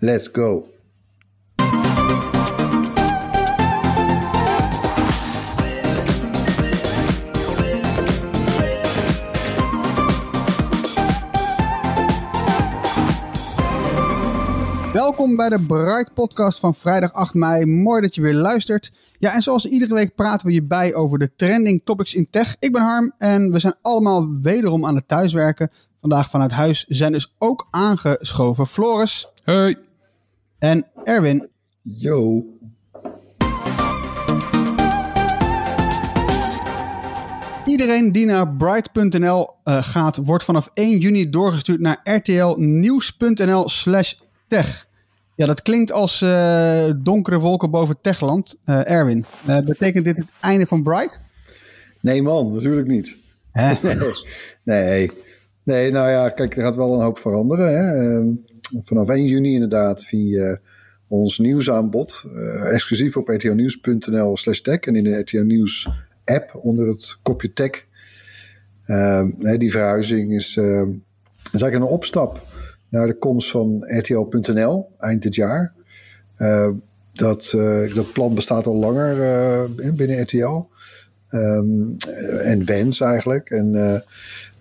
let's go. Welkom bij de Bright Podcast van vrijdag 8 mei. Mooi dat je weer luistert. Ja, en zoals iedere week praten we je bij over de trending topics in tech. Ik ben Harm en we zijn allemaal wederom aan het thuiswerken. Vandaag vanuit huis zijn dus ook aangeschoven Floris. Hey. En Erwin. Yo. Iedereen die naar bright.nl uh, gaat, wordt vanaf 1 juni doorgestuurd naar rtlnieuws.nl slash tech. Ja, dat klinkt als uh, donkere wolken boven Techland. Uh, Erwin, betekent dit het einde van Bright? Nee man, natuurlijk niet. nee, nee. Nee, nou ja, kijk, er gaat wel een hoop veranderen. Hè. Vanaf 1 juni inderdaad via ons nieuwsaanbod. exclusief op rtlnieuws.nl slash tech. En in de RTL Nieuws app onder het kopje tech. die verhuizing is, is eigenlijk een opstap naar de komst van RTL.nl eind dit jaar. Dat, dat plan bestaat al langer binnen RTL. Um, en wens eigenlijk. En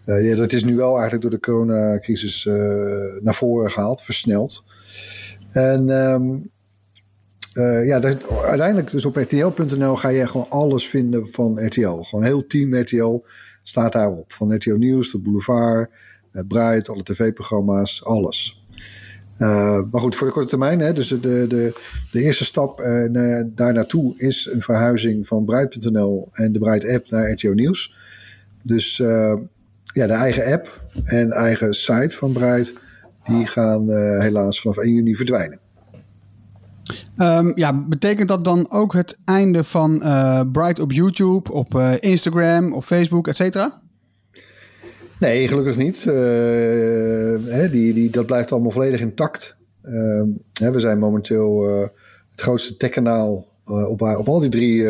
ja, dat is nu wel eigenlijk door de coronacrisis naar voren gehaald, versneld. En um, ja, dat, uiteindelijk dus op RTL.nl ga je gewoon alles vinden van RTL. Gewoon heel team RTL staat daarop. Van RTL Nieuws, de Boulevard, Bright, alle tv-programma's, alles. Maar goed, voor de korte termijn, hè, dus de, de, de eerste stap daar naartoe is een verhuizing van Bright.nl en de Bright app naar RTO Nieuws. Dus ja, de eigen app en eigen site van Bright, die gaan helaas vanaf 1 juni verdwijnen. Um, ja, betekent dat dan ook het einde van Bright op YouTube, op Instagram, op Facebook, et cetera? Nee, gelukkig niet. Uh, hè, die, die, dat blijft allemaal volledig intact. Uh, hè, we zijn momenteel uh, het grootste techkanaal op, op al die drie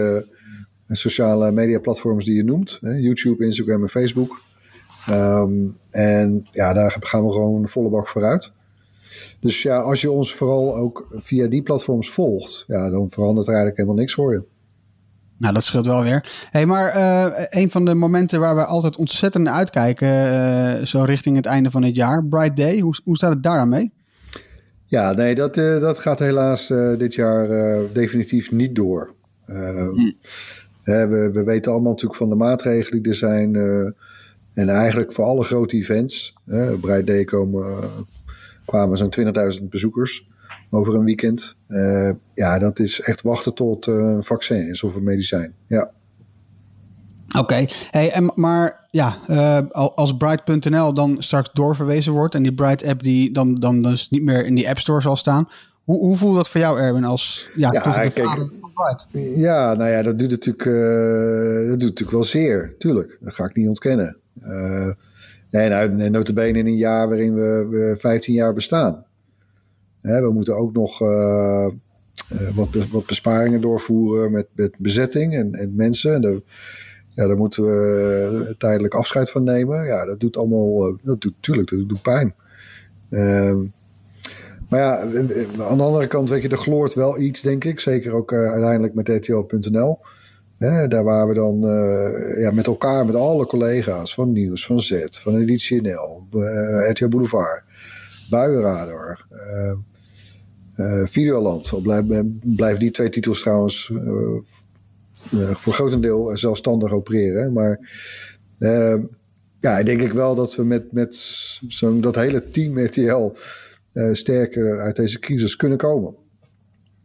sociale media platforms die je noemt. Hè, YouTube, Instagram en Facebook. Um, en ja, daar gaan we gewoon volle bak vooruit. Dus ja, als je ons vooral ook via die platforms volgt, ja, dan verandert er eigenlijk helemaal niks voor je. Nou, dat scheelt wel weer. hey, maar uh, een van de momenten waar we altijd ontzettend naar uitkijken, uh, zo richting het einde van het jaar, Bright Day, hoe, hoe staat het daar aan mee? Ja, nee, dat, uh, dat gaat helaas dit jaar definitief niet door. Hm. we, we weten allemaal natuurlijk van de maatregelen die er zijn. En eigenlijk voor alle grote events, Bright Day komen, kwamen zo'n 20.000 bezoekers over een weekend. Uh, ja, dat is echt wachten tot uh, een vaccin is of een medicijn. Ja. Oké, okay. hey, en, maar ja, uh, als Bright.nl dan straks doorverwezen wordt en die Bright-app die dan, dan dus niet meer in die App Store zal staan, hoe, hoe voelt dat voor jou, Erwin, als ja, ja kijk, Ja, nou ja, dat doet natuurlijk, dat doet natuurlijk wel zeer, tuurlijk. Dat ga ik niet ontkennen. Uh, nee, nou, notabene in een jaar waarin we, we 15 jaar bestaan. Hè, we moeten ook nog uh, wat, wat besparingen doorvoeren met, met bezetting en, en mensen. En ja, daar moeten we tijdelijk afscheid van nemen. Ja, dat doet allemaal, dat doet natuurlijk, dat doet pijn. Uh, maar ja, aan de andere kant, weet je, er gloort wel iets, denk ik. Zeker ook uiteindelijk met Daar waar we dan uh, ja, met elkaar, met alle collega's van Nieuws, van Z, van Editie NL, uh, RTL Boulevard, Buienradar, Videoland. Al blijven, die twee titels trouwens voor grotendeel zelfstandig opereren. Maar ja, denk ik wel dat we met, met dat hele team RTL sterker uit deze crisis kunnen komen.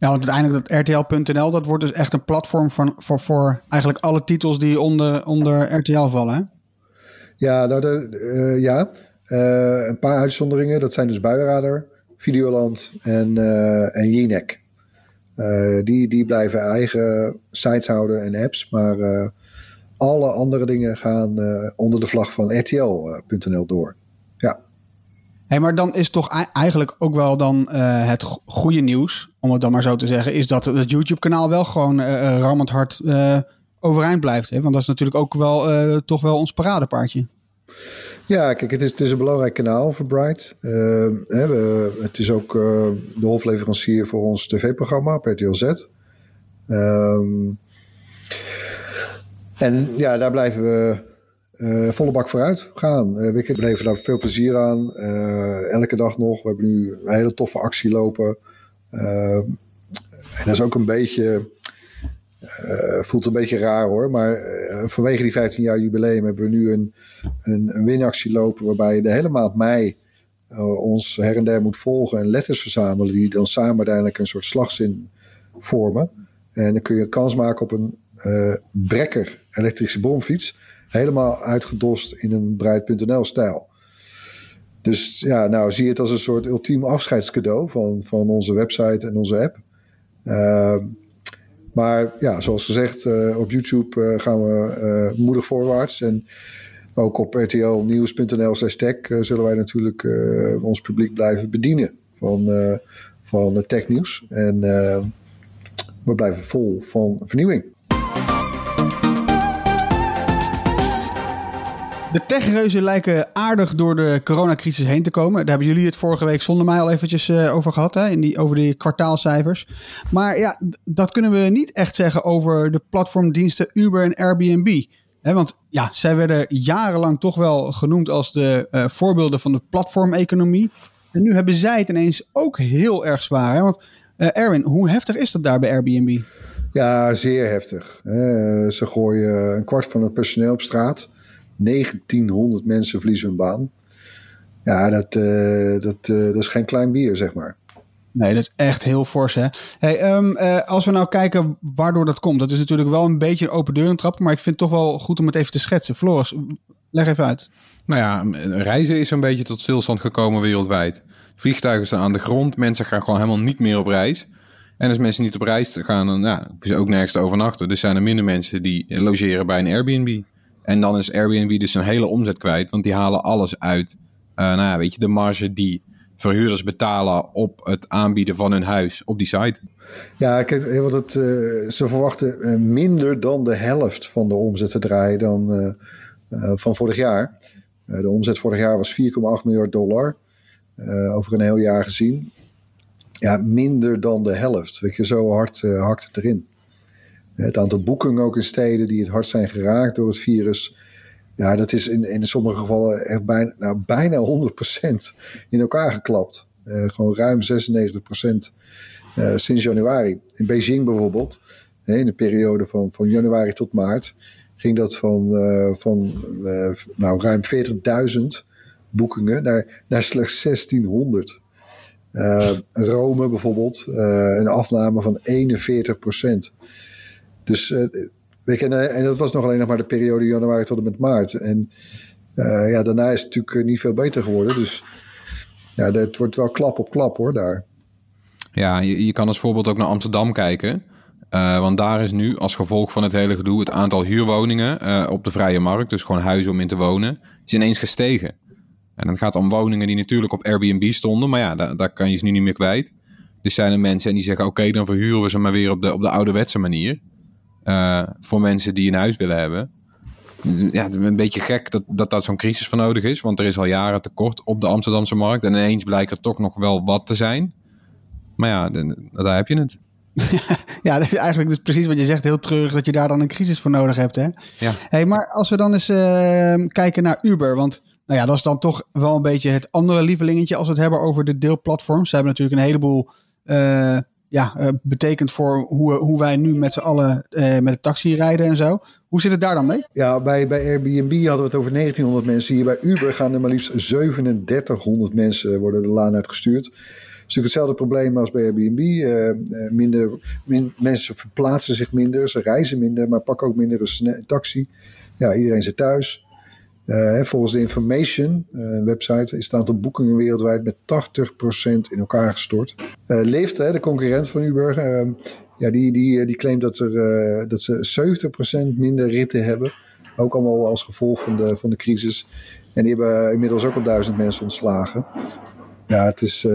Ja, want uiteindelijk dat RTL.nl, dat wordt dus echt een platform van, voor, voor eigenlijk alle titels die onder, onder RTL vallen. Hè? Ja, nou de, uh, ja. Uh, een paar uitzonderingen. Dat zijn dus Buienradar, Videoland en, uh, en Jinek. die, die blijven eigen sites houden en apps. Maar alle andere dingen gaan onder de vlag van RTL.nl door. Hey, maar dan is toch eigenlijk ook wel dan het goede nieuws om het dan maar zo te zeggen, is dat het YouTube-kanaal wel gewoon uh, rammend hard overeind blijft. Hè? Want dat is natuurlijk ook wel toch wel ons paradepaardje. Ja, kijk, het is, een belangrijk kanaal voor Bright. Hè, we, het is ook de hoofdleverancier voor ons tv-programma op RTL Z. Um, en ja, daar blijven we uh, volle bak vooruit gaan. Uh, we beleven daar veel plezier aan. Uh, elke dag nog. We hebben nu een hele toffe actie lopen. En dat is ook een beetje. Voelt een beetje raar hoor. Maar vanwege die 15 jaar jubileum hebben we nu een, een, een winactie lopen. waarbij je de hele maand mei ons her en der moet volgen. en letters verzamelen. die dan samen uiteindelijk een soort slagzin vormen. En dan kun je kans maken op een brekker elektrische bromfiets. Helemaal uitgedost in een Breid.nl stijl. Dus ja, nou zie je het als een soort ultiem afscheidscadeau van, van onze website en onze app. Uh, maar ja, zoals gezegd, uh, op YouTube uh, gaan we moedig voorwaarts. En ook op rtlnieuws.nl slash tech zullen wij natuurlijk ons publiek blijven bedienen van, van technieuws. En we blijven vol van vernieuwing. De techreuzen lijken aardig door de coronacrisis heen te komen. Daar hebben jullie het vorige week zonder mij al eventjes uh, over gehad, hè, in die, over die kwartaalcijfers. Maar ja, dat kunnen we niet echt zeggen over de platformdiensten Uber en Airbnb. Want ja, zij werden jarenlang toch wel genoemd als de uh, voorbeelden van de platformeconomie. En nu hebben zij het ineens ook heel erg zwaar. Hè? Want uh, Erwin, hoe heftig is dat daar bij Airbnb? Ja, zeer heftig. ze gooien een kwart van het personeel op straat. 1900 mensen verliezen hun baan. Ja, dat, uh, dat, uh, dat is geen klein bier, zeg maar. Nee, dat is echt heel fors, hè. Hey, um, uh, als we nou kijken waardoor dat komt. Dat is natuurlijk wel een beetje een open deur trap. Maar ik vind het toch wel goed om het even te schetsen. Floris, leg even uit. Nou ja, reizen is een beetje tot stilstand gekomen wereldwijd. Vliegtuigen staan aan de grond. Mensen gaan gewoon helemaal niet meer op reis. En als mensen niet op reis gaan, dan ja, hoeven ze ook nergens te overnachten. Dus zijn er minder mensen die logeren bij een Airbnb. En dan is Airbnb dus een hele omzet kwijt, want die halen alles uit. Uh, nou ja, weet je, de marge die verhuurders betalen op het aanbieden van hun huis op die site. Ja, kijk, wat het, uh, ze verwachten minder dan de helft van de omzet te draaien dan van vorig jaar. de omzet vorig jaar was 4,8 miljard dollar, over een heel jaar gezien. Ja, minder dan de helft. Weet je, zo hard hakt het erin. Het aantal boekingen ook in steden die het hard zijn geraakt door het virus. Ja, dat is in, in sommige gevallen echt bijna, nou, bijna 100% in elkaar geklapt. Uh, gewoon ruim 96% uh, eh, sinds januari. In Beijing bijvoorbeeld, in de periode van, van januari tot maart, ging dat van, uh, van nou, ruim 40.000 boekingen naar, naar slechts 1600. Rome bijvoorbeeld, een afname van 41 dus uh, weet en, dat was nog alleen nog maar de periode januari tot en met maart. En uh, ja, daarna is het natuurlijk niet veel beter geworden. Dus ja, het wordt wel klap op klap hoor, daar. Ja, je, je kan als voorbeeld ook naar Amsterdam kijken. Want daar is nu als gevolg van het hele gedoe het aantal huurwoningen op de vrije markt, dus gewoon huizen om in te wonen, is ineens gestegen. En dan gaat om woningen die natuurlijk op Airbnb stonden, maar ja, daar, daar kan je ze nu niet meer kwijt. Dus zijn er mensen en die zeggen: oké, dan verhuren we ze maar weer op de, op de ouderwetse manier. Uh, voor mensen die een huis willen hebben. Ja, het is een beetje gek dat, dat daar zo'n crisis voor nodig is. Want er is al jaren tekort op de Amsterdamse markt. En ineens blijkt er toch nog wel wat te zijn. Maar ja, daar heb je het. ja, dat is eigenlijk dus precies wat je zegt. Heel treurig dat je daar dan een crisis voor nodig hebt. Hè? Ja. Hey, maar als we dan eens uh, kijken naar Uber. Want nou ja, dat is dan toch wel een beetje het andere lievelingetje als we het hebben over de deelplatforms. Ze hebben natuurlijk een heleboel ja, betekent voor hoe, hoe wij nu met z'n allen met de taxi rijden en zo. Hoe zit het daar dan mee? Ja, bij, bij Airbnb hadden we het over 1900 mensen. Hier bij Uber gaan er maar liefst 3700 mensen worden de laan uitgestuurd. Het is natuurlijk hetzelfde probleem als bij Airbnb. Uh, minder, mensen verplaatsen zich minder, ze reizen minder, maar pakken ook minder een taxi. Ja, iedereen zit thuis. Uh, volgens de Information, uh, website, is het aantal boekingen wereldwijd met 80% in elkaar gestort. Uh, Lyft, de concurrent van Uber, ja, die, die, die claimt dat, er, dat ze 70% minder ritten hebben. Ook allemaal als gevolg van de, van de crisis. En die hebben inmiddels ook al duizend mensen ontslagen. Ja, het is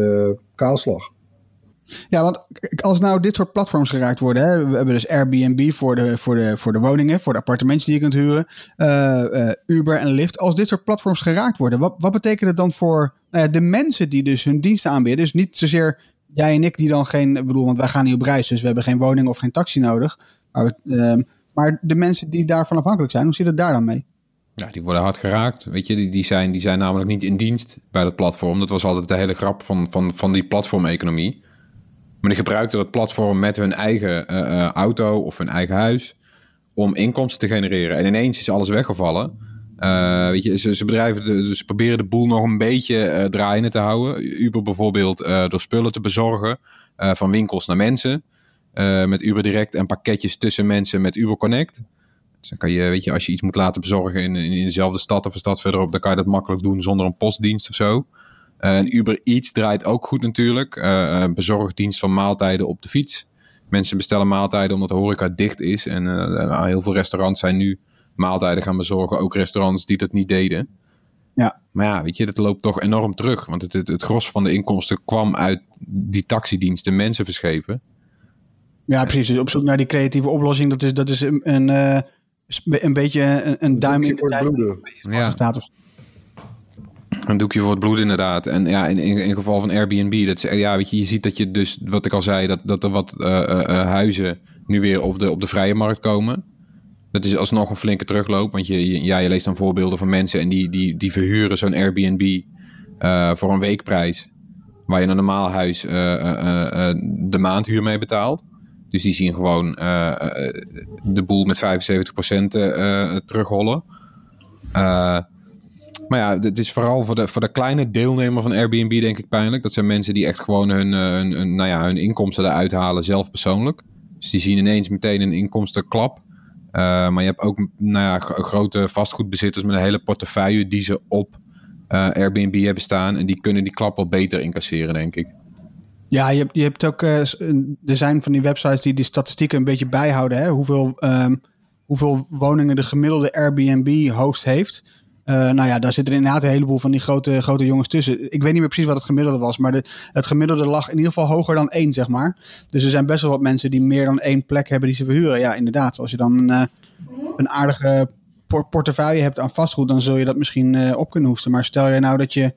kaalslag. Ja, want als nou dit soort platforms geraakt worden, hè, we hebben dus Airbnb voor de, voor de, voor de woningen, voor de appartementen die je kunt huren, uh, uh, Uber en Lyft. Als dit soort platforms geraakt worden, wat, wat betekent het dan voor nou de mensen die dus hun diensten aanbieden? Dus niet zozeer jij en ik die dan geen, ik bedoel, want wij gaan niet op reis, dus we hebben geen woning of geen taxi nodig. Maar, uh, maar de mensen die daarvan afhankelijk zijn, hoe zit het daar dan mee? Ja, die worden hard geraakt. Weet je, die, die, zijn, die zijn namelijk niet in dienst bij dat platform. Dat was altijd de hele grap van, van, van die platformeconomie. Maar die gebruikten dat platform met hun eigen uh, uh, auto of hun eigen huis om inkomsten te genereren. En ineens is alles weggevallen. Uh, weet je, ze, ze, bedrijven de, ze proberen de boel nog een beetje draaiende te houden. Uber bijvoorbeeld door spullen te bezorgen van winkels naar mensen. met Uber Direct en pakketjes tussen mensen met Uber Connect. Dus dan kan je, weet je, als je iets moet laten bezorgen in, in, in dezelfde stad of een stad verderop, dan kan je dat makkelijk doen zonder een postdienst of zo. Uh, en Uber Eats draait ook goed natuurlijk. Uh, bezorgdienst van maaltijden op de fiets. Mensen bestellen maaltijden omdat de horeca dicht is. En uh, heel veel restaurants zijn nu maaltijden gaan bezorgen. Ook restaurants die dat niet deden. Ja. Maar ja, weet je, dat loopt toch enorm terug. Want het, het, het gros van de inkomsten kwam uit die taxidiensten mensen verschepen. Ja, precies. Dus op zoek naar die creatieve oplossing, dat is, dat is een, een, een beetje een, een duim in de Ja. Een doekje voor het bloed, inderdaad. En ja, in, in, geval van Airbnb, dat, ja, weet je, je ziet dat je dus, wat ik al zei, dat, dat er wat uh, uh, huizen nu weer op de, op de vrije markt komen. Dat is alsnog een flinke terugloop, want je, ja, je leest dan voorbeelden van mensen en die, die, die verhuren zo'n Airbnb voor een weekprijs. Waar je een normaal huis de maandhuur mee betaalt. Dus die zien gewoon de boel met 75% terugrollen. Maar ja, het is vooral voor de, voor de kleine deelnemer van Airbnb denk ik pijnlijk. Dat zijn mensen die echt gewoon hun, eh, nou ja, hun inkomsten eruit halen zelf persoonlijk. Dus die zien ineens meteen een inkomstenklap. Uh, maar je hebt ook nou ja, grote vastgoedbezitters met een hele portefeuille die ze op uh, Airbnb hebben staan. En die kunnen die klap wel beter incasseren, denk ik. Ja, je hebt, je hebt ook, er zijn van die websites die die statistieken een beetje bijhouden. Hè? Hoeveel, um, hoeveel woningen de gemiddelde Airbnb-host heeft. Uh, nou ja, daar zitten inderdaad een heleboel van die grote, grote jongens tussen. Ik weet niet meer precies wat het gemiddelde was, maar de, het gemiddelde lag in ieder geval hoger dan één, zeg maar. Dus er zijn best wel wat mensen die meer dan één plek hebben die ze verhuren. Ja, inderdaad. Als je dan een, uh, een aardige portefeuille hebt aan vastgoed, dan zul je dat misschien uh, op kunnen hoesten. Maar stel je nou dat je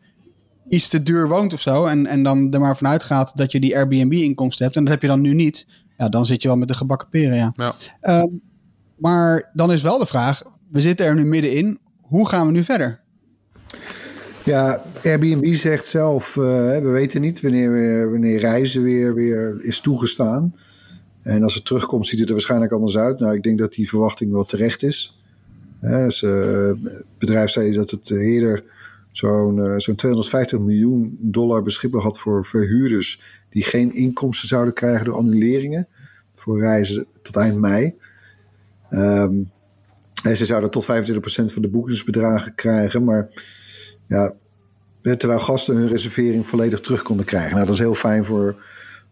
iets te duur woont of zo, en, en dan er maar vanuit gaat dat je die Airbnb-inkomsten hebt, en dat heb je dan nu niet, ja, dan zit je wel met de gebakken peren, ja. ja. Uh, maar dan is wel de vraag, we zitten er nu middenin hoe gaan we nu verder? Ja, Airbnb zegt zelf, uh, we weten niet wanneer, weer, wanneer reizen weer, weer is toegestaan. En als het terugkomt, ziet het er waarschijnlijk anders uit. Nou, ik denk dat die verwachting wel terecht is. dus, uh, het bedrijf zei dat het eerder zo'n uh, zo'n 250 miljoen dollar beschikbaar had voor verhuurders die geen inkomsten zouden krijgen door annuleringen voor reizen tot eind mei. Um, ze zouden tot 25% van de boekingsbedragen krijgen. Maar ja, terwijl gasten hun reservering volledig terug konden krijgen. Nou, dat is heel fijn voor,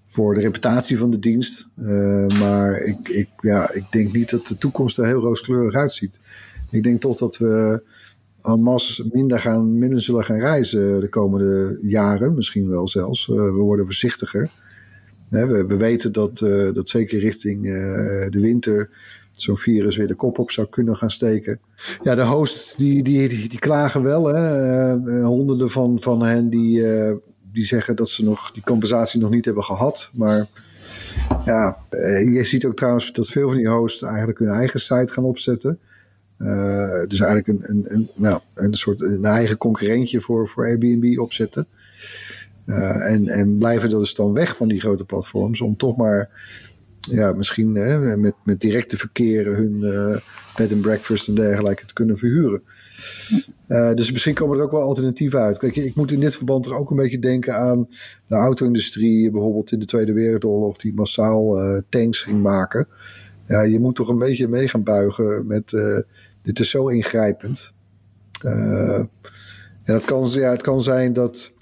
voor de reputatie van de dienst. Uh, maar ik, ik, ja, ik denk niet dat de toekomst er heel rooskleurig uitziet. Ik denk toch dat we en masse minder, gaan, minder zullen gaan reizen de komende jaren. Misschien wel zelfs. Uh, we worden voorzichtiger. we, we, weten dat, uh, dat zeker richting de winter zo'n virus weer de kop op zou kunnen gaan steken. Ja, de hosts die, die, die, klagen wel. Hè. Uh, honderden van, van hen die, uh, die zeggen dat ze nog die compensatie nog niet hebben gehad. Maar ja, je ziet ook trouwens dat veel van die hosts eigenlijk hun eigen site gaan opzetten. dus eigenlijk een, een, een, nou, een soort een eigen concurrentje voor, voor Airbnb opzetten. en, en blijven dus dan weg van die grote platforms om toch maar ja, misschien hè, met, met directe verkeren hun uh, bed and breakfast en dergelijke te kunnen verhuren. Uh, dus misschien komen er ook wel alternatieven uit. Kijk, ik moet in dit verband toch ook een beetje denken aan de auto-industrie, bijvoorbeeld in de Tweede Wereldoorlog, die massaal uh, tanks ging maken. Ja, je moet toch een beetje mee gaan buigen met dit is zo ingrijpend. ja, het, kan, ja, het kan zijn dat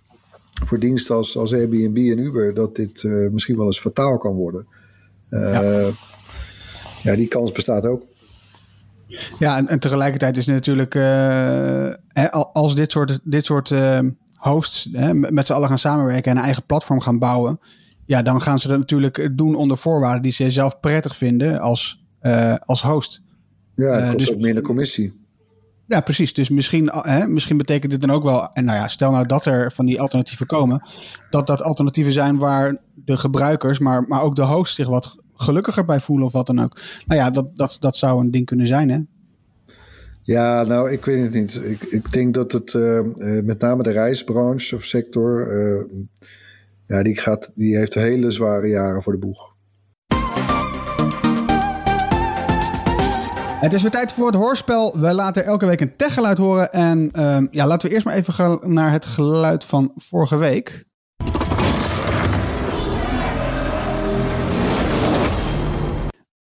voor diensten als, als Airbnb en Uber, dat dit misschien wel eens fataal kan worden. Ja. ja. die kans bestaat ook. Ja, en, en tegelijkertijd is het natuurlijk, uh, hè, als dit soort, dit soort uh, hosts hè, met z'n allen gaan samenwerken en een eigen platform gaan bouwen, ja, dan gaan ze dat natuurlijk doen onder voorwaarden die ze zelf prettig vinden als, uh, als host. Ja, dat kost dus, ook meer de commissie. Ja, precies. Dus misschien, hè, misschien betekent dit dan ook wel, en nou ja, stel nou dat er van die alternatieven komen, dat dat alternatieven zijn waar de gebruikers, maar, maar ook de host zich wat gelukkiger bij voelen of wat dan ook. Nou ja, dat, dat, dat zou een ding kunnen zijn, hè? Ja, nou, ik weet het niet. Ik, ik denk dat het uh, met name de reisbranche of sector, ja, die, gaat, die heeft hele zware jaren voor de boeg. Het is weer tijd voor het hoorspel. We laten elke week een techgeluid horen. En uh, ja, laten we eerst maar even gaan naar het geluid van vorige week.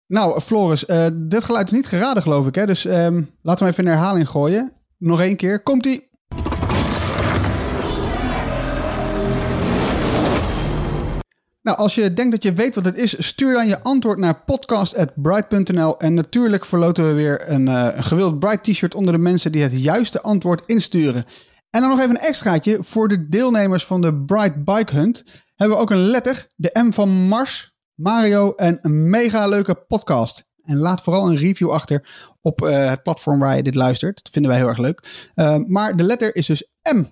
Nou, Floris, uh, dit geluid is niet geraden, geloof ik. Hè? Dus um, laten we even een herhaling gooien. Nog één keer. Komt-ie. Nou, als je denkt dat je weet wat het is, stuur dan je antwoord naar podcast.bright.nl. En natuurlijk verloten we weer een, uh, een gewild Bright t-shirt onder de mensen die het juiste antwoord insturen. En dan nog even een extraatje. Voor de deelnemers van de Bright Bike Hunt hebben we ook een letter, de M van Mars, Mario en een mega leuke podcast. En laat vooral een review achter op uh, het platform waar je dit luistert. Dat vinden wij heel erg leuk. Uh, maar de letter is dus M.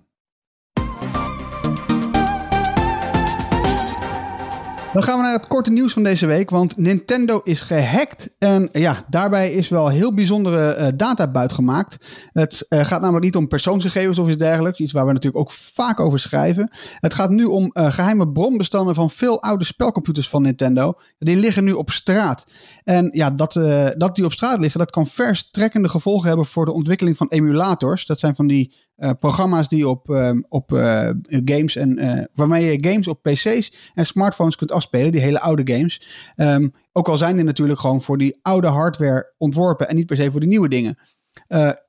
Dan gaan we naar het korte nieuws van deze week, want Nintendo is gehackt. En ja, daarbij is wel heel bijzondere uh, data buitgemaakt. Het uh, gaat namelijk niet om persoonsgegevens of iets dergelijks, iets waar we natuurlijk ook vaak over schrijven. Het gaat nu om uh, geheime bronbestanden van veel oude spelcomputers van Nintendo. Die liggen nu op straat. En ja, dat, dat die op straat liggen, dat kan verstrekkende gevolgen hebben voor de ontwikkeling van emulators. Dat zijn van die uh, programma's die op, uh, op uh, games en waarmee je games op PC's en smartphones kunt afspelen, die hele oude games. Um, ook al zijn die natuurlijk gewoon voor die oude hardware ontworpen en niet per se voor de nieuwe dingen.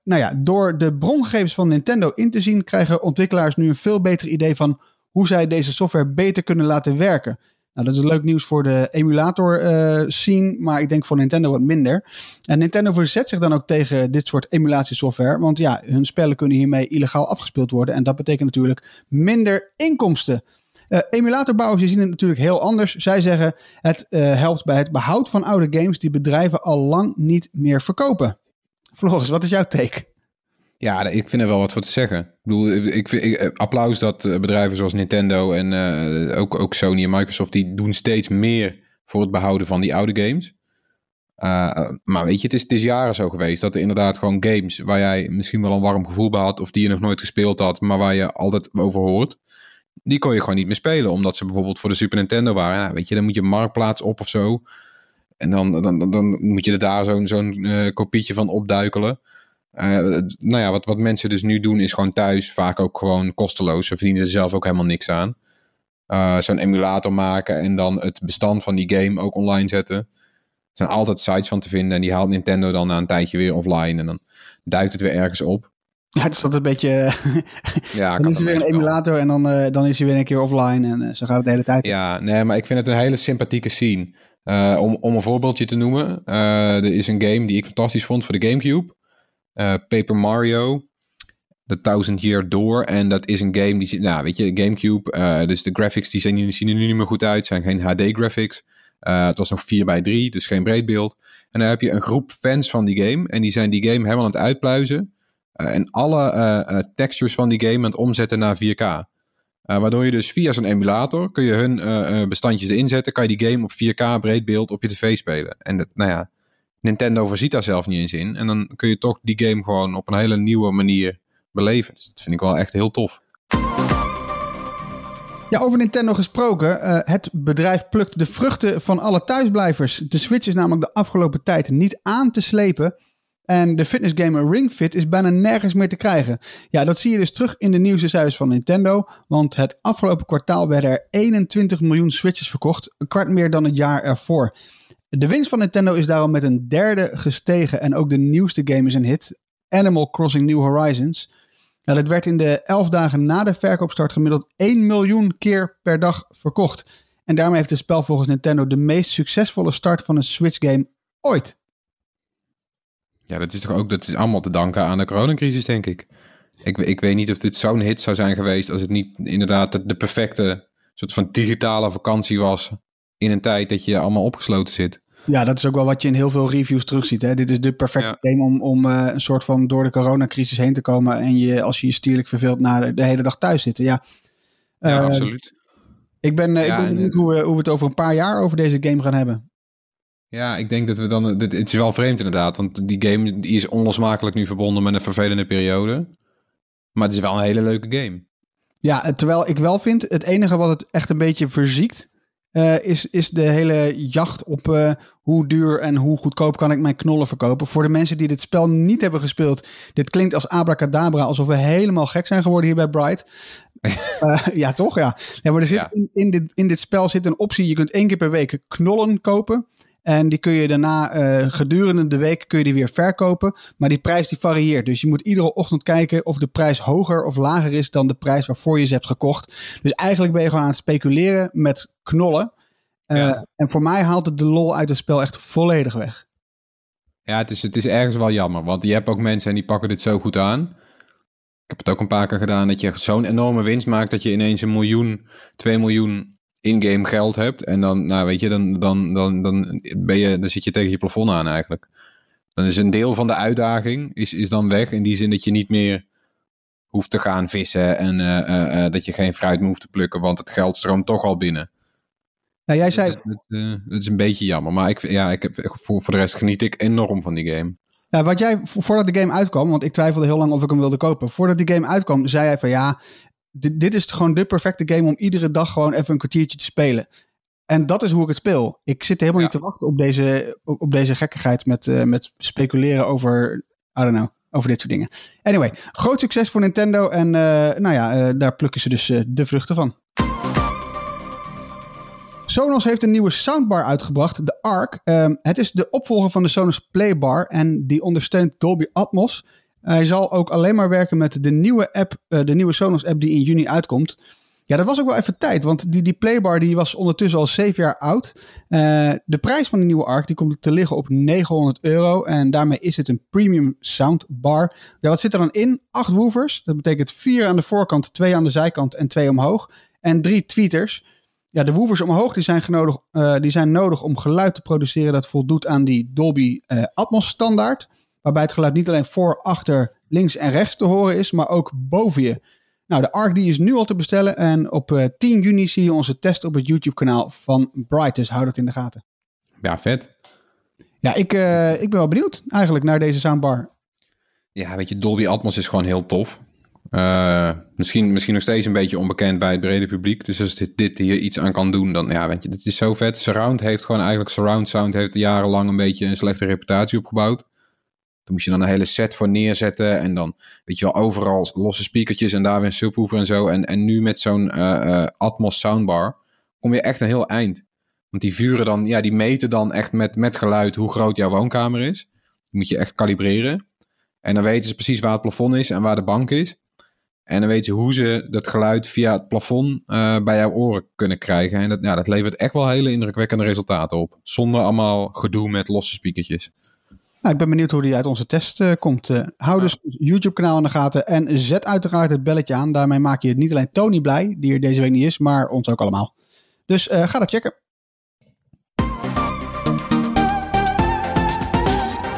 nou ja, door de brongegevens van Nintendo in te zien, krijgen ontwikkelaars nu een veel beter idee van hoe zij deze software beter kunnen laten werken. Nou, dat is leuk nieuws voor de emulator uh, scene, maar ik denk voor Nintendo wat minder. En Nintendo verzet zich dan ook tegen dit soort emulatiesoftware, want ja, hun spellen kunnen hiermee illegaal afgespeeld worden en dat betekent natuurlijk minder inkomsten. Uh, emulatorbouwers zien het natuurlijk heel anders. Zij zeggen het uh, helpt bij het behoud van oude games die bedrijven al lang niet meer verkopen. Floris, wat is jouw take? Ja, ik vind er wel wat voor te zeggen. Ik bedoel, ik, ik, applaus dat eh, bedrijven zoals Nintendo en uh, ook, ook Sony en Microsoft, die doen steeds meer voor het behouden van die oude games. Maar weet je, het is, het is jaren zo geweest dat er inderdaad gewoon games waar jij misschien wel een warm gevoel bij had, of die je nog nooit gespeeld had, maar waar je altijd over hoort, die kon je gewoon niet meer spelen, omdat ze bijvoorbeeld voor de Super Nintendo waren. Ja, weet je, dan moet je marktplaats op of zo. En dan, dan, dan, moet je er daar zo'n zo'n kopietje van opduikelen. Uh, nou ja, wat, wat mensen dus nu doen is gewoon thuis vaak ook gewoon kosteloos. Ze verdienen er zelf ook helemaal niks aan. Uh, Zo'n emulator maken en dan het bestand van die game ook online zetten. Er zijn altijd sites van te vinden en die haalt Nintendo dan na een tijdje weer offline en dan duikt het weer ergens op. Ja, het is dat een beetje. ja, dan is er weer een emulator en dan, uh, dan is hij weer een keer offline en zo gaat het de hele tijd. Ja, nee, maar ik vind het een hele sympathieke scene. Om, om een voorbeeldje te noemen, er is een game die ik fantastisch vond voor de GameCube. Uh, Paper Mario, The Thousand Year Door. En dat is een game die, nou weet je, Gamecube. Uh, dus de graphics die zien, zien er nu niet meer goed uit. zijn geen HD graphics. Uh, het was nog 4 bij 3 dus geen breedbeeld. En dan heb je een groep fans van die game. En die zijn die game helemaal aan het uitpluizen. en alle textures van die game aan het omzetten naar 4K. waardoor je dus via zo'n emulator kun je hun bestandjes inzetten. Kan je die game op 4K breedbeeld op je tv spelen. En dat, nou ja, Nintendo voorziet daar zelf niet eens in. En dan kun je toch die game gewoon op een hele nieuwe manier beleven. Dus dat vind ik wel echt heel tof. Ja, over Nintendo gesproken. Uh, het bedrijf plukt de vruchten van alle thuisblijvers. De Switch is namelijk de afgelopen tijd niet aan te slepen. En de fitnessgamer Ring Fit is bijna nergens meer te krijgen. Ja, dat zie je dus terug in de nieuwscijfers van Nintendo. Want het afgelopen kwartaal werden er 21 miljoen Switches verkocht. Een kwart meer dan het jaar ervoor. De winst van Nintendo is daarom met een derde gestegen. En ook de nieuwste game is een hit. Animal Crossing New Horizons. Nou, werd in de 11 dagen na de verkoopstart gemiddeld 1 miljoen keer per dag verkocht. En daarmee heeft het spel volgens Nintendo de meest succesvolle start van een Switch game ooit. Ja, dat is toch ook dat is allemaal te danken aan de coronacrisis, denk ik. Ik, ik weet niet of dit zo'n hit zou zijn geweest als het niet inderdaad de, de perfecte soort van digitale vakantie was in een tijd dat je allemaal opgesloten zit. Ja, dat is ook wel wat je in heel veel reviews terugziet. Hè? Dit is de perfecte game om, om uh, een soort van door de coronacrisis heen te komen. En je, als je je stierlijk verveelt, na de, hele dag thuis zitten. Ja, ja uh, absoluut. Ik ben, uh, ik ben benieuwd hoe, we, hoe we het over een paar jaar over deze game gaan hebben. Ja, ik denk dat we dan. Het is wel vreemd inderdaad. Want die game die is onlosmakelijk nu verbonden met een vervelende periode. Maar het is wel een hele leuke game. Ja, terwijl ik wel vind, het enige wat het echt een beetje verziekt. Uh, is, is de hele jacht op uh, hoe duur en hoe goedkoop kan ik mijn knollen verkopen. Voor de mensen die dit spel niet hebben gespeeld. Dit klinkt als abracadabra, alsof we helemaal gek zijn geworden hier bij Bright. uh, ja, toch? Ja. ja maar er zit in, in, dit, in dit spel zit een optie. Je kunt één keer per week knollen kopen. En die kun je daarna uh, gedurende de week kun je die weer verkopen. Maar die prijs die varieert. Dus je moet iedere ochtend kijken of de prijs hoger of lager is dan de prijs waarvoor je ze hebt gekocht. Dus eigenlijk ben je gewoon aan het speculeren met knollen. Uh, En voor mij haalt het de lol uit het spel echt volledig weg. Ja, het is, het is ergens wel jammer. Want je hebt ook mensen en die pakken dit zo goed aan. Ik heb het ook een paar keer gedaan dat je zo'n enorme winst maakt dat je ineens een miljoen, twee miljoen in-game geld hebt. En dan, nou weet je, dan, dan, dan, dan, ben je, dan zit je tegen je plafond aan eigenlijk. Dan is een deel van de uitdaging is, is dan weg. In die zin dat je niet meer hoeft te gaan vissen. En uh, uh, uh, dat je geen fruit meer hoeft te plukken. Want het geld stroomt toch al binnen. Ja, jij zei... Dat, dat, dat is een beetje jammer. Maar ik, ja, ik heb, voor, voor de rest geniet ik enorm van die game. Ja, wat jij, voordat de game uitkwam, want ik twijfelde heel lang of ik hem wilde kopen. Voordat die game uitkwam, zei hij van ja, dit, dit is gewoon de perfecte game om iedere dag gewoon even een kwartiertje te spelen. En dat is hoe ik het speel. Ik zit helemaal niet te wachten op deze, op, deze gekkigheid met, uh, met speculeren over, I don't know, over dit soort dingen. Anyway, groot succes voor Nintendo en uh, nou ja, uh, daar plukken ze dus de vruchten van. Sonos heeft een nieuwe soundbar uitgebracht, de ARC. Um, het is de opvolger van de Sonos Playbar en die ondersteunt Dolby Atmos. Hij zal ook alleen maar werken met de nieuwe app, uh, de nieuwe Sonos app die in juni uitkomt. Ja, dat was ook wel even tijd, want die, die Playbar die was ondertussen al zeven jaar oud. Uh, de prijs van de nieuwe ARC die komt te liggen op 900 euro en daarmee is het een premium soundbar. Ja, wat zit er dan in? Acht woofers, dat betekent vier aan de voorkant, twee aan de zijkant en twee omhoog. En drie tweeters. Ja, de woofers omhoog die zijn, genodig, uh, die zijn nodig om geluid te produceren dat voldoet aan die Dolby Atmos standaard. Waarbij het geluid niet alleen voor, achter, links en rechts te horen is, maar ook boven je. Nou, de ARC die is nu al te bestellen. En op uh, 10 juni zie je onze test op het YouTube-kanaal van Bright. Dus hou dat in de gaten. Ja, vet. Ja, ik, uh, ik ben wel benieuwd eigenlijk naar deze soundbar. Ja, weet je, Dolby Atmos is gewoon heel tof. Uh, misschien, misschien nog steeds een beetje onbekend bij het brede publiek. Dus als dit, dit hier iets aan kan doen, dan ja, weet je, dit is zo vet. Surround heeft gewoon eigenlijk, Surround Sound heeft jarenlang een beetje een slechte reputatie opgebouwd. Daar moest je dan een hele set voor neerzetten. En dan, weet je wel, overal losse speakertjes en daar weer een subwoofer en zo. En, en nu met zo'n uh, uh, Atmos soundbar kom je echt een heel eind. Want die vuren dan, ja, die meten dan echt met, met geluid hoe groot jouw woonkamer is. Die moet je echt kalibreren. En dan weten ze precies waar het plafond is en waar de bank is. En dan weten ze hoe ze dat geluid via het plafond uh, bij jouw oren kunnen krijgen. En dat, ja, dat levert echt wel hele indrukwekkende resultaten op. Zonder allemaal gedoe met losse speakertjes. Nou, ik ben benieuwd hoe die uit onze test uh, komt. Uh, hou dus YouTube-kanaal in de gaten en zet uiteraard het belletje aan. Daarmee maak je het niet alleen Tony blij, die er deze week niet is, maar ons ook allemaal. Dus uh, ga dat checken.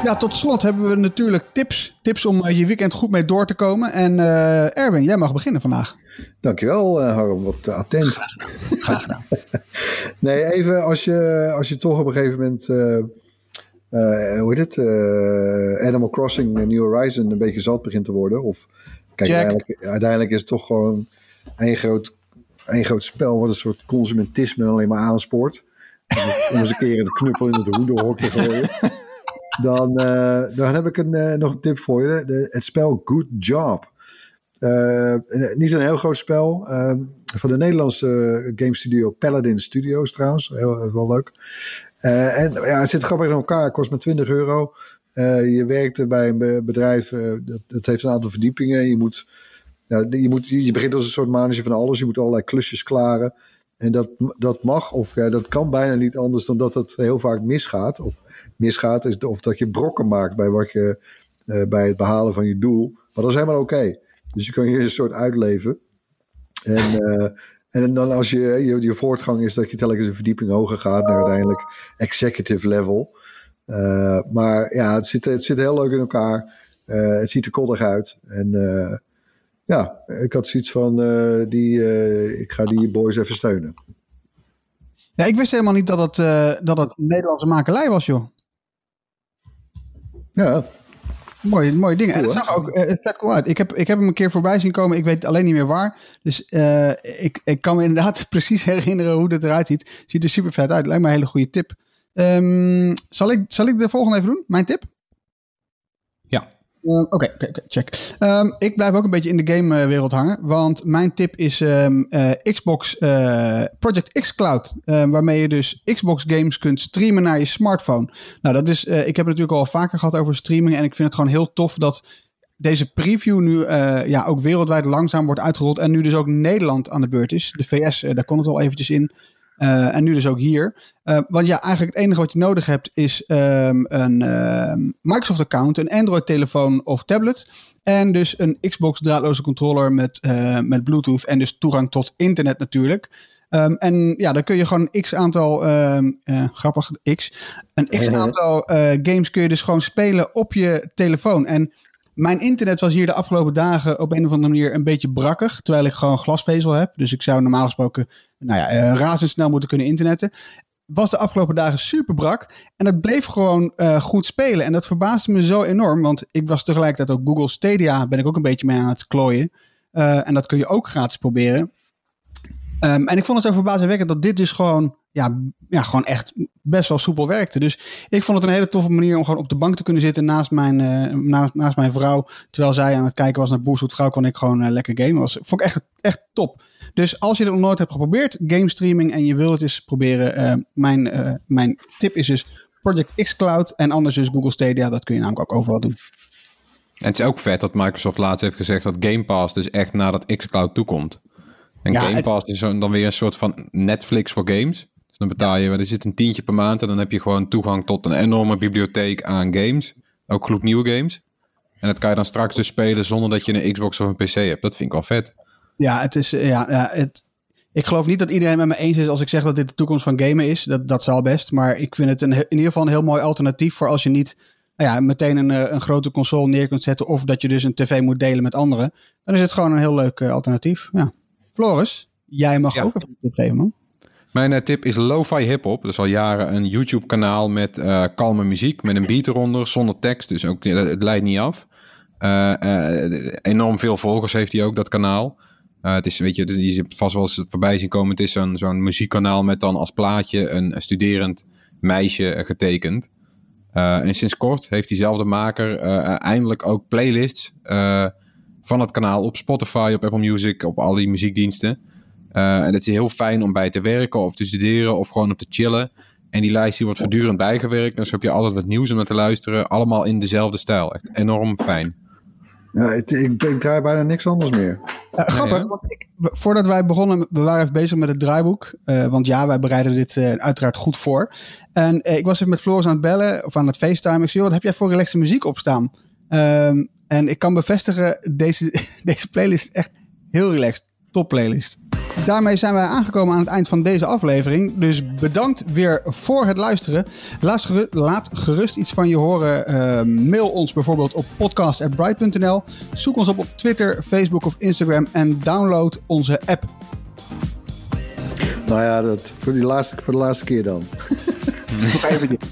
Ja, tot slot hebben we natuurlijk tips. Tips om je weekend goed mee door te komen. En Erwin, jij mag beginnen vandaag. Dankjewel, Harm. Wat attent. Graag gedaan. nee, even als je, als je toch op een gegeven moment hoe heet het? Uh, Animal Crossing New Horizon een beetje zat begint te worden. Of kijk, uiteindelijk, uiteindelijk, is het toch gewoon één groot één groot spel wat een soort consumentisme alleen maar aanspoort. Om eens een keer een knuppel in het hoenderhok te gooien. Dan, dan heb ik een, nog een tip voor je. De, het spel Good Job. Uh, niet een heel groot spel. Ehm, van de Nederlandse game studio Paladin Studios trouwens. Heel, wel leuk. en ja, het zit grappig in elkaar. Kost maar 20 euro. je werkt bij een bedrijf. dat, heeft een aantal verdiepingen. Je moet ja, je, moet, je begint als een soort manager van alles. Je moet allerlei klusjes klaren. En dat, dat mag, of ja, dat kan bijna niet anders dan dat het heel vaak misgaat. Of misgaat, is, of dat je brokken maakt bij, wat je, bij het behalen van je doel. Maar dat is helemaal oké. Dus je kan je een soort uitleven. En, uh, en dan als je, je, je voortgang is dat je telkens een verdieping hoger gaat naar uiteindelijk executive level. Uh, maar ja, het zit, het zit heel leuk in elkaar. het ziet er koddig uit. En ja, ik had zoiets van, die, ik ga die boys even steunen. Ja, ik wist helemaal niet dat het, dat het Nederlandse makelij was, joh. Ja. Mooie, mooie dingen. Cool, en het zag ook het cool uit. Ik heb, ik heb hem een keer voorbij zien komen. Ik weet alleen niet meer waar. Dus ik, ik kan me inderdaad precies herinneren hoe het eruit ziet. Ziet er super vet uit. Lijkt me een hele goede tip. Um, zal, ik, zal ik de volgende even doen? Mijn tip? Ehm, oké, oké, check. Um, ik blijf ook een beetje in de gamewereld hangen. Want mijn tip is um, uh, Xbox uh, Project X Cloud. waarmee je dus Xbox games kunt streamen naar je smartphone. Nou, dat is. Uh, ik heb het natuurlijk al vaker gehad over streaming. En ik vind het gewoon heel tof dat deze preview nu ja, ook wereldwijd langzaam wordt uitgerold. En nu dus ook Nederland aan de beurt is. De VS, daar kon het al eventjes in. Uh, en nu dus ook hier. Uh, want ja, eigenlijk het enige wat je nodig hebt is um, een uh, Microsoft-account, een Android-telefoon of tablet. En dus een Xbox draadloze controller met, uh, met Bluetooth en dus toegang tot internet natuurlijk. Um, en ja, dan kun je gewoon een x aantal, um, grappig, x, een x aantal games kun je dus gewoon spelen op je telefoon. En mijn internet was hier de afgelopen dagen op een of andere manier een beetje brakkig. Terwijl ik gewoon glasvezel heb. Dus ik zou normaal gesproken nou ja, uh, razendsnel moeten kunnen internetten. Was de afgelopen dagen super brak. En dat bleef gewoon uh, goed spelen. En dat verbaasde me zo enorm. Want ik was tegelijkertijd ook Google Stadia. Ben ik ook een beetje mee aan het klooien. Uh, en dat kun je ook gratis proberen. Um, en ik vond het zo verbazingwekkend dat dit dus gewoon, ja, ja, gewoon echt best wel soepel werkte. Dus ik vond het een hele toffe manier om gewoon op de bank te kunnen zitten naast mijn, uh, naast, naast, mijn vrouw. Terwijl zij aan het kijken was naar Boerzoet Vrouw, kon ik gewoon uh, lekker gamen. Was, vond ik echt, echt top. Dus als je het nog nooit hebt geprobeerd, game streaming, en je wilt het eens proberen, uh, mijn, mijn tip is dus Project X Cloud en anders dus Google Stadia. Dat kun je namelijk ook overal doen. En het is ook vet dat Microsoft laatst heeft gezegd dat Game Pass dus echt naar dat X Cloud toekomt. En ja, Game Pass is dan weer een soort van Netflix voor games. Dus dan betaal je, er zit een tientje per maand en dan heb je gewoon toegang tot een enorme bibliotheek aan games. Ook gloednieuwe games. En dat kan je dan straks dus spelen zonder dat je een Xbox of een PC hebt. Dat vind ik wel vet. Ja, het is, ja, ja het, ik geloof niet dat iedereen met me eens is als ik zeg dat dit de toekomst van gamen is. Dat, dat zal best. Maar ik vind het een, in ieder geval een heel mooi alternatief voor als je niet nou ja, meteen een, eh, een grote console neer kunt zetten. Of dat je dus een tv moet delen met anderen. Dan is het gewoon een heel leuk uh, alternatief. Ja. Floris, jij mag ook even een tip geven, man. Mijn uh, tip is Lo-Fi Hip Hop. Dat is al jaren een YouTube-kanaal met uh, kalme muziek, met een beat eronder, zonder tekst. Dus ook, het leidt niet af. Enorm veel volgers heeft hij ook, dat kanaal. het is, weet je, je hebt vast wel eens voorbij zien komen. Het is zo'n zo'n muziekkanaal met dan als plaatje een, studerend meisje getekend. en sinds kort heeft diezelfde maker eindelijk ook playlists van het kanaal op Spotify, op Apple Music, op al die muziekdiensten. Uh, en dat is heel fijn om bij te werken of te studeren of gewoon op te chillen. En die lijst die wordt voortdurend bijgewerkt. Dus heb je altijd wat nieuws om naar te luisteren. Allemaal in dezelfde stijl. Echt enorm fijn. Ja, ik, ik, ik draai bijna niks anders meer. Ja, grappig, nee, want ik, voordat wij begonnen, we waren even bezig met het draaiboek. Uh, want ja, wij bereiden dit uh, uiteraard goed voor. En uh, ik was even met Floris aan het bellen, of aan het FaceTime. Ik zei, wat heb jij voor relaxe muziek opstaan? Um, en ik kan bevestigen, deze, deze playlist is echt heel relaxed. Top playlist. Daarmee zijn wij aangekomen aan het eind van deze aflevering. Dus bedankt weer voor het luisteren. Laat gerust, laat gerust iets van je horen. Uh, mail ons bijvoorbeeld op podcast.bright.nl. Zoek ons op op Twitter, Facebook of Instagram en download onze app. Nou ja, dat, voor, die laatste, voor de laatste keer dan. Nog eventjes.